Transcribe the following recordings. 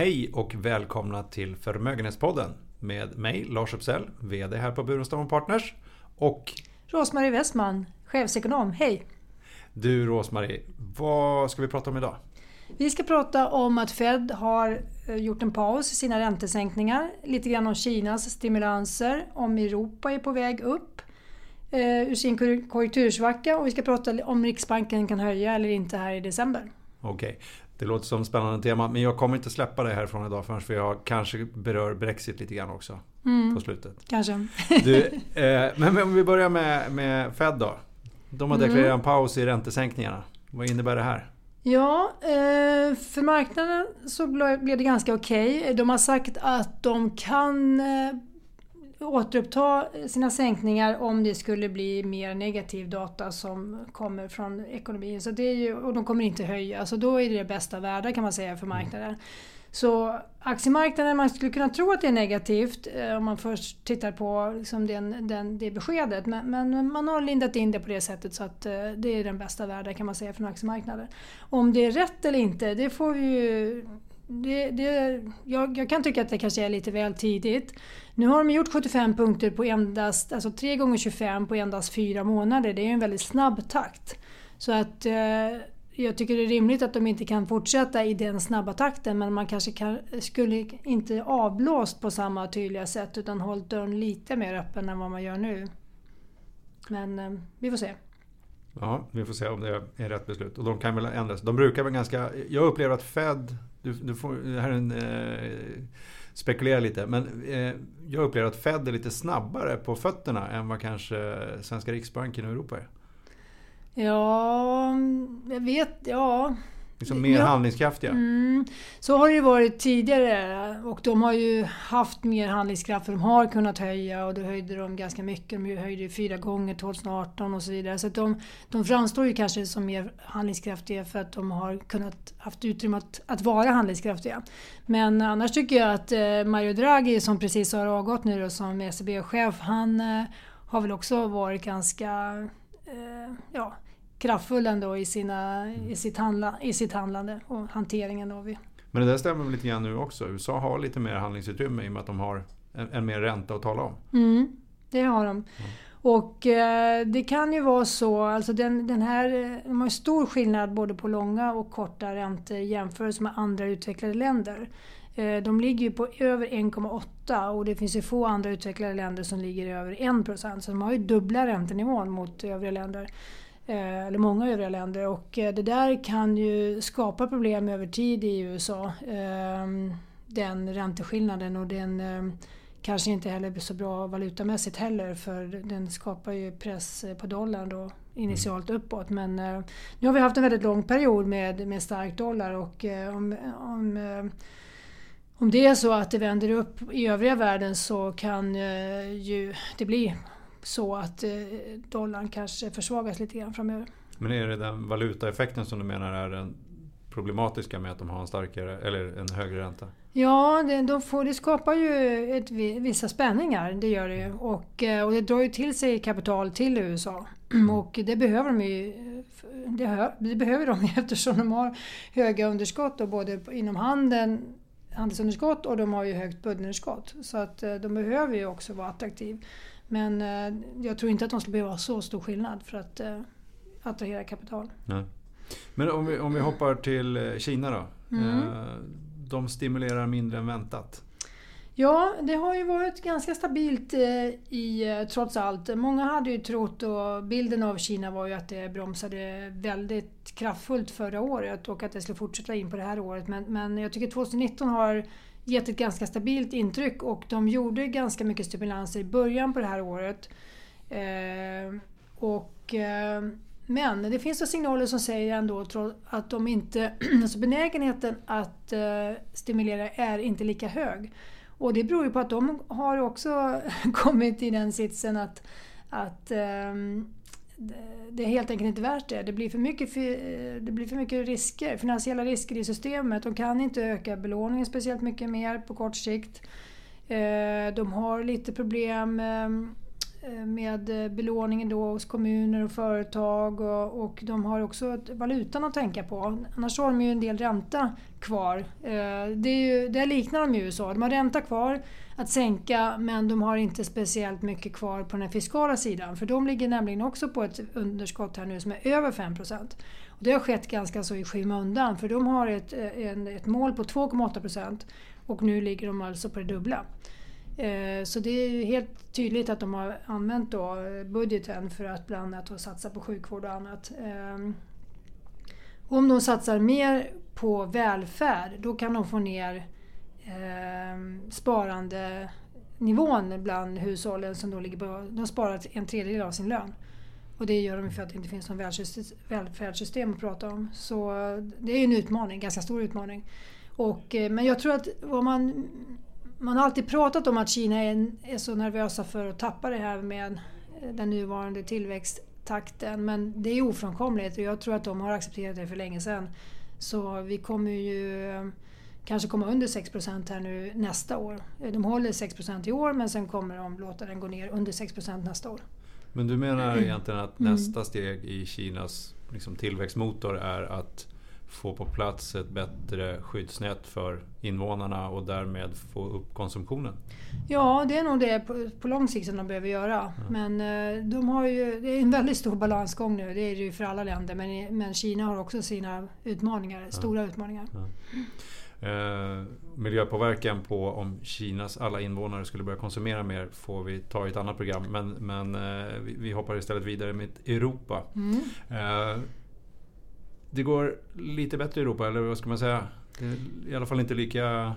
Hej och välkomna till Förmögenhetspodden med mig Lars Uppsell, VD här på Burenstam Partners och Rosmarie Westman, chefsekonom. Hej! Du Rosmarie, vad ska vi prata om idag? Vi ska prata om att Fed har eh, gjort en paus i sina räntesänkningar. Lite grann om Kinas stimulanser, om Europa är på väg upp eh, ur sin konjunktursvacka och vi ska prata om Riksbanken kan höja eller inte här i december. Okej, det låter som ett spännande tema men jag kommer inte släppa det härifrån idag förrän jag kanske berör Brexit lite grann också mm, på slutet. Kanske. Du, eh, men om vi börjar med, med Fed då. De har mm. deklarerat en paus i räntesänkningarna. Vad innebär det här? Ja, eh, för marknaden så blev det ganska okej. Okay. De har sagt att de kan eh, återuppta sina sänkningar om det skulle bli mer negativ data som kommer från ekonomin. Så det är ju, och de kommer inte höja, så då är det det bästa värda kan man säga för marknaden. Så aktiemarknaden, man skulle kunna tro att det är negativt eh, om man först tittar på liksom den, den, det beskedet. Men, men, man har lindat in det på det sättet så att eh, det är den bästa världen kan man säga från aktiemarknaden. Om det är rätt eller inte, det får vi ju det, det, jag, jag, kan tycka att det kanske är lite väl tidigt. Nu har de gjort 75 punkter på endast, alltså 3 gånger 25 på endast 4 månader. Det är en väldigt snabb takt. Så att eh, jag tycker det är rimligt att de inte kan fortsätta i den snabba takten men man kanske kan, skulle inte avblåst på samma tydliga sätt utan hållit dörren lite mer öppen än vad man gör nu. Men eh, vi får se. Ja, vi får se om det är rätt beslut. Och de kan väl ändras. De brukar väl ganska... Jag upplever att Fed... Du, du får, det här är en... Eh, spekulera lite. Men eh, jag upplever att Fed är lite snabbare på fötterna än vad kanske svenska Riksbanken och Europa är. Ja, jag vet, ja. Liksom mer ja. handlingskraftiga. Mm, så har det ju varit tidigare och de har ju haft mer handlingskraft för de har kunnat höja och då höjde de ganska mycket. De höjde ju fyra gånger 2018 och så vidare. Så de, de framstår ju kanske som mer handlingskraftiga för att de har kunnat haft utrymme att, att vara handlingskraftiga. Men annars tycker jag att eh, Mario Draghi som precis har avgått nu då, som ECB-chef, han eh, har väl också varit ganska eh, ja, kraftfull ändå i, sina, i, sitt handla, i sitt handlande och hanteringen av det. Men det där stämmer lite grann nu också? USA har lite mer handlingsutrymme i och med att de har en, en mer ränta att tala om. Mm, det har de. Mm. Och eh, det kan ju vara så, alltså den, den här, de har stor skillnad både på långa och korta räntor jämfört med andra utvecklade länder. Eh, de ligger ju på över 1,8 och det finns ju få andra utvecklade länder som ligger över 1 Så de har ju dubbla räntenivån mot övriga länder. Eh, eller många övriga länder och eh, det där kan ju skapa problem över tid i USA. Ehm, den ränteskillnaden och den ehm, kanske inte heller blir så bra valutamässigt heller för den skapar ju press på dollarn då initialt mm. uppåt. Men eh, nu har vi haft en väldigt lång period med, med stark dollar och om, om, om det är så att det vänder upp i övriga världen så kan ju det bli så att eh, dollarn kanske försvagas lite grann framöver. Men är det den valutaeffekten som du menar är den problematiska med att de har en starkare eller en högre ränta? Ja, det, de får, det skapar ju ett, vissa spänningar, det gör det ju. Och, eh, och det drar ju till sig kapital till USA. Mm. Och det behöver de ju det, det behöver de eftersom de har höga underskott och både inom handeln handelsunderskott och de har ju högt budgetunderskott. Så att eh, de behöver ju också vara attraktiva. Men eh, jag tror inte att de skulle behöva ha så stor skillnad för att eh, attrahera kapital. Nej. Men om vi, om vi hoppar till eh, Kina då. Mm. De stimulerar mindre än väntat. Ja, det har ju varit ganska stabilt i, trots allt. Många hade ju trott, och bilden av Kina var ju att det bromsade väldigt kraftfullt förra året och att det skulle fortsätta in på det här året. Men, men jag tycker 2019 har gett ett ganska stabilt intryck och de gjorde ganska mycket stimulanser i början på det här året. Eh, och, eh, men det finns signaler som säger ändå att de inte, alltså benägenheten att eh, stimulera är inte lika hög. Och det beror ju på att de har också kommit i den sitsen att, att ehm, det är helt enkelt inte värt det. Det blir, för mycket, eh, det blir för mycket risker, finansiella risker i systemet. De kan inte öka belåningen speciellt mycket mer på kort sikt. Eh, de har lite problem ehm, Eh, med eh, belåningen då hos kommuner och företag och, och de har också valutan att tänka på. Annars har de ju en del ränta kvar. Eh, det, är ju, det liknar de i USA. De har ränta kvar att sänka men de har inte speciellt mycket kvar på den fiskala sidan för de ligger nämligen också på ett underskott här nu som är över 5% det har skett ganska så i skymundan för de har ett, ett mål på 2,8% och nu ligger de alltså på det dubbla. Eh, så det är ju helt tydligt att de har använt då eh, budgeten för att bland annat satsa på sjukvård och annat. Eh, om de satsar mer på välfärd då kan de få ner sparandenivån bland hushållen som då ligger på... De sparar en tredjedel av sin lön. Och det gör de för att det inte finns något välfärdssystem att prata om. Så det är en utmaning, en ganska stor utmaning. Och, men jag tror att vad man man har alltid pratat om att Kina är, är, så nervösa för att tappa det här med den nuvarande tillväxttakten. Men det är ofrånkomligt och jag tror att de har accepterat det för länge sedan. Så vi kommer ju eh, kanske komma under 6% här nu nästa år. Eh, de håller 6% i år men sen kommer de låta den gå ner under 6% nästa år. Men du menar egentligen att mm. nästa steg i Kinas liksom, tillväxtmotor är att få på plats ett bättre skyddsnät för invånarna och därmed få upp konsumtionen? Ja, det är nog det på, på lång sikt som de behöver göra. Ja. Men eh, de har ju, det är en väldigt stor balansgång nu, det är det ju för alla länder. Men, men Kina har också sina utmaningar, ja. stora utmaningar. Ja. Eh, miljöpåverkan på om Kinas alla invånare skulle börja konsumera mer får vi ta i ett annat program. Men, men eh, vi, vi, hoppar istället vidare med Europa. Mm. Eh, det går lite bättre i Europa, eller vad ska man säga? Det är i alla fall inte lika...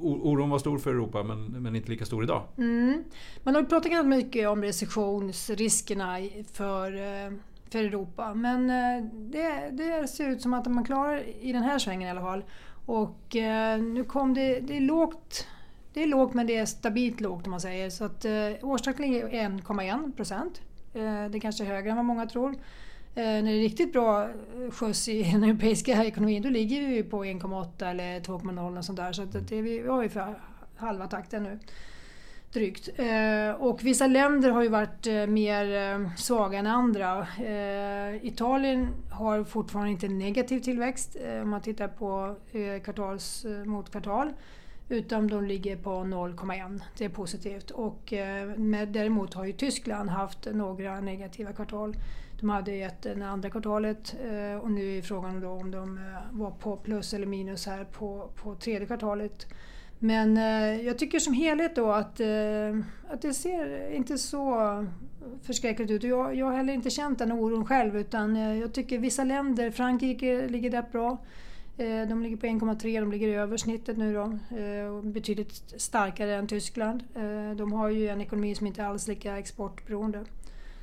Oron var stor för Europa men, men inte lika stor idag. Mm. Man har pratat ganska mycket om recessionsriskerna för, eh, för Europa. Men eh, det, det ser ut som att man klarar i den här svängen i alla fall. Och eh, nu kom det, det är lågt det är lågt men det är stabilt lågt om man säger. Så att årstakten är 1,1 procent. Det det är kanske högre än vad många tror. Eh, när det är riktigt bra skjuts i den europeiska ekonomin då ligger vi på 1,8 eller 2,0 och sånt där. Så det är, vi har ju för halva takten nu. Drygt. Eh, och vissa länder har ju varit eh, mer eh, svaga än andra. Italien har fortfarande inte negativ tillväxt om man tittar på kvartals mot kvartal. Utan de ligger på 0,1. Det är positivt. Och, däremot har ju Tyskland haft några negativa kvartal. De hade ett det andra kvartalet eh, och nu är frågan då om de eh, var på plus eller minus här på, på tredje kvartalet. Men eh, jag tycker som helhet då att, att det ser inte så förskräckligt ut. Jag, jag har heller inte känt den oron själv utan jag tycker vissa länder, Frankrike ligger rätt bra. De ligger på 1,3, de ligger över snittet nu då. Betydligt starkare än Tyskland. De har ju en ekonomi som inte alls är lika exportberoende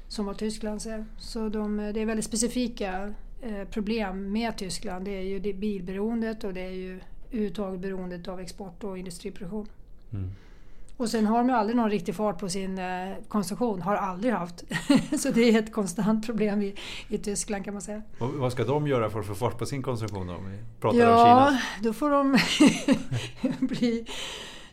som vad Tyskland ser. Så de, det är väldigt specifika eh, problem med Tyskland. Det är ju det bilberoendet och det är ju överhuvudtaget beroendet av export och industriproduktion. Mm. Och sen har de ju aldrig någon riktig fart på sin eh, konsumtion, har aldrig haft. så det är ett konstant problem i, i Tyskland kan man säga. Och vad ska de göra för att få fart på sin konsumtion då? Om vi pratar ja, om Kina. då får de bli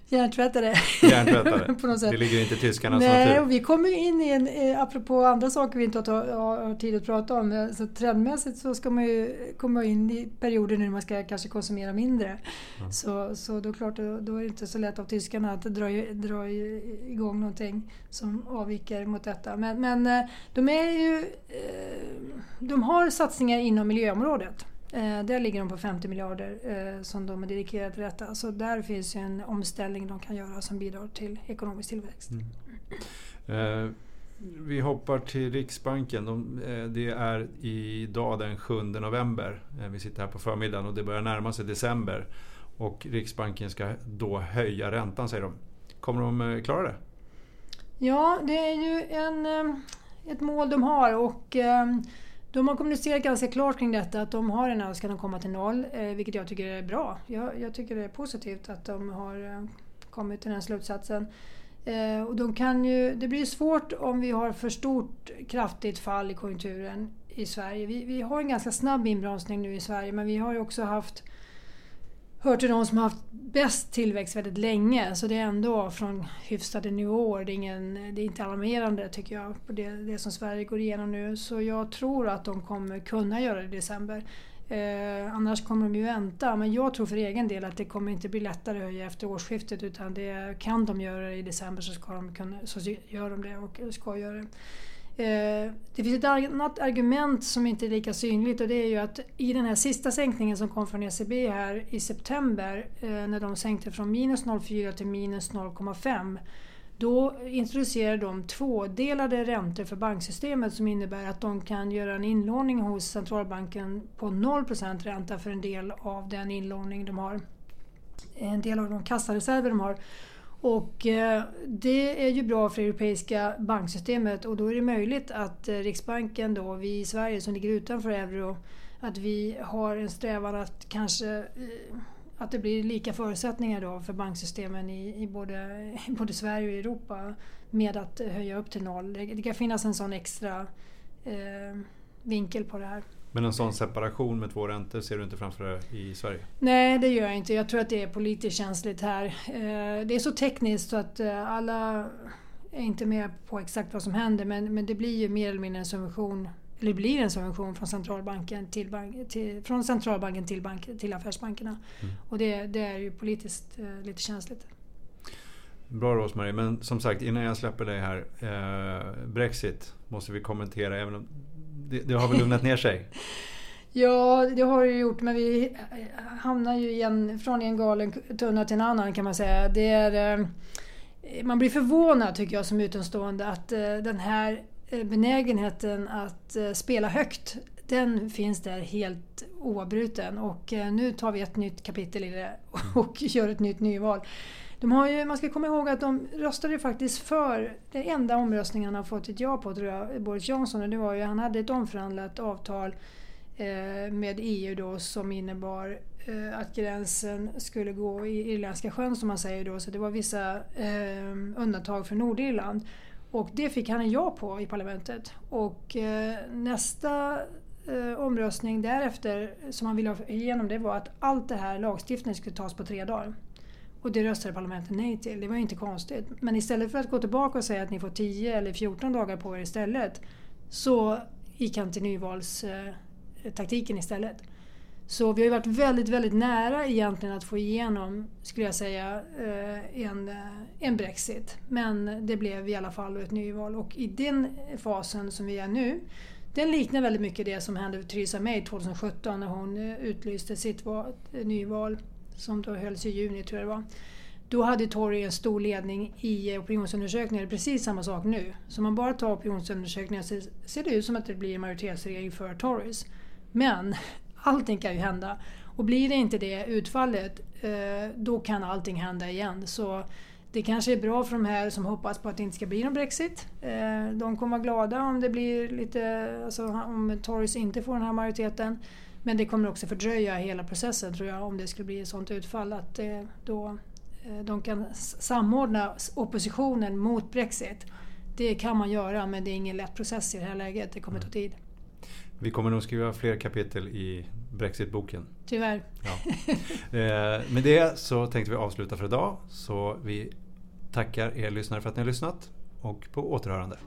Hjärntvättade. Hjärntvättade. på något sätt. Det ligger inte i tyskarnas Nej, natur. och vi kommer in i en, eh, apropå andra saker vi inte har, tid att prata om, så trendmässigt så ska man ju komma in i perioder när man ska kanske konsumera mindre. Mm. Så, så då, klart, då, är det inte så lätt av tyskarna att dra, dra igång någonting som avviker mot detta. Men, men eh, de är ju... Eh, de har satsningar inom miljöområdet. Eh, där ligger de på 50 miljarder eh, som de är dedikerade till detta. Så där finns en omställning de kan göra som bidrar till ekonomisk tillväxt. Mm. Eh, vi hoppar till Riksbanken. De, eh, det är idag den 7 november. Eh, vi sitter här på förmiddagen och det börjar närma sig december. Och Riksbanken ska då höja räntan säger de. Kommer de eh, klara det? Ja, det är ju en, ett mål de har och de har kommunicerat ganska klart kring detta att de har en önskan att komma till noll, eh, vilket jag tycker är bra. Jag, jag, tycker det är positivt att de har eh, kommit till den slutsatsen. Eh, och de kan ju, det blir svårt om vi har för stort kraftigt fall i konjunkturen i Sverige. Vi, vi har en ganska snabb inbromsning nu i Sverige men vi har ju också haft hör till de som har haft bäst tillväxt väldigt länge. Så det är ändå från hyfsade nivåer. Det är, ingen, det är inte alarmerande tycker jag på det, det som Sverige går igenom nu. Så jag tror att de kommer kunna göra det i december. Eh, annars kommer de ju vänta. Men jag tror för egen del att det kommer inte bli lättare att höja efter årsskiftet utan det kan de göra det i december så, ska de kunna, så gör de det och ska göra det. Eh, det finns ett annat argument som inte är lika synligt och det är ju att i den här sista sänkningen som kom från ECB här i september eh, när de sänkte från minus 0,4 till minus 0,5 då introducerar de tvådelade räntor för banksystemet som innebär att de kan göra en inlåning hos centralbanken på 0% ränta för en del av den inlåning de har. En del av de kassareserver de har. Och eh, det är ju bra för det europeiska banksystemet och då är det möjligt att eh, Riksbanken då, vi i Sverige som ligger utanför euro, att vi har en strävan att kanske eh, att det blir lika förutsättningar då för banksystemen i, i både, både Sverige och Europa med att höja upp till noll. Det, det kan finnas en sån extra eh, vinkel på det här. Men en sån separation med två räntor ser du inte framför dig i Sverige? Nej, det gör jag inte. Jag tror att det är politiskt känsligt här. Eh, det är så tekniskt så att eh, alla är inte med på exakt vad som händer men, men det blir ju mer eller mindre en subvention eller det blir en subvention från centralbanken till, bank, till från centralbanken till, bank, till affärsbankerna. Mm. Och det, det, är ju politiskt eh, lite känsligt. Bra Rosmarie, men som sagt innan jag släpper dig här. Eh, Brexit måste vi kommentera även om det, det har väl lugnat ner sig? Ja, det har det gjort, men vi hamnar ju igen, från en galen tunna till en annan kan man säga. Det är, eh, man blir förvånad tycker jag som utomstående att eh, den här eh, benägenheten att spela högt, den finns där helt oavbruten. Och nu tar vi ett nytt kapitel i det och gör ett nytt nyval. De har ju, man ska komma ihåg att de röstade faktiskt för, den enda omröstningen han har fått ett ja på tror jag, Boris Johnson, och det var ju, han hade ett omförhandlat avtal eh, med EU då som innebar eh, att gränsen skulle gå i Irländska sjön som man säger då, så det var vissa eh, undantag för Nordirland. Och det fick han en ja på i parlamentet. Och eh, nästa eh, omröstning därefter som han ville ha igenom det var att allt det här lagstiftningen skulle tas på tre dagar. Och det röstade parlamentet nej till. Det var ju inte konstigt. Men istället för att gå tillbaka och säga att ni får 10 eller 14 dagar på er istället så gick han till nyvalstaktiken istället. Så vi har ju varit väldigt, väldigt nära egentligen att få igenom, skulle jag säga, eh, en, eh, en Brexit. Men det blev i alla fall ett nyval och i den fasen som vi är nu den liknar väldigt mycket det som hände för Theresa May 2017 när hon eh, utlyste sitt nyval som då hölls i juni tror jag det var. Då hade Tory en stor ledning i opinionsundersökningar. Precis samma sak nu. Så om man bara tar opinionsundersökningar så ser det ut som att det blir majoritetsregering för Tories. Men allting kan ju hända. Och blir det inte det utfallet, eh, då kan allting hända igen. Så det kanske är bra för de här som hoppas på att det inte ska bli någon Brexit. Eh, de kommer vara glada om det blir lite, alltså om Tories inte får den här majoriteten. Men det kommer också fördröja hela processen tror jag om det skulle bli ett sådant utfall att eh, då, eh, de kan samordna oppositionen mot Brexit. Det kan man göra men det är ingen lätt process i det här läget. Det kommer ta tid. Vi kommer nog skriva fler kapitel i Brexit-boken. Tyvärr. Ja. Eh, med det så tänkte vi avsluta för idag. Så vi tackar er lyssnare för att ni har lyssnat och på återhörande.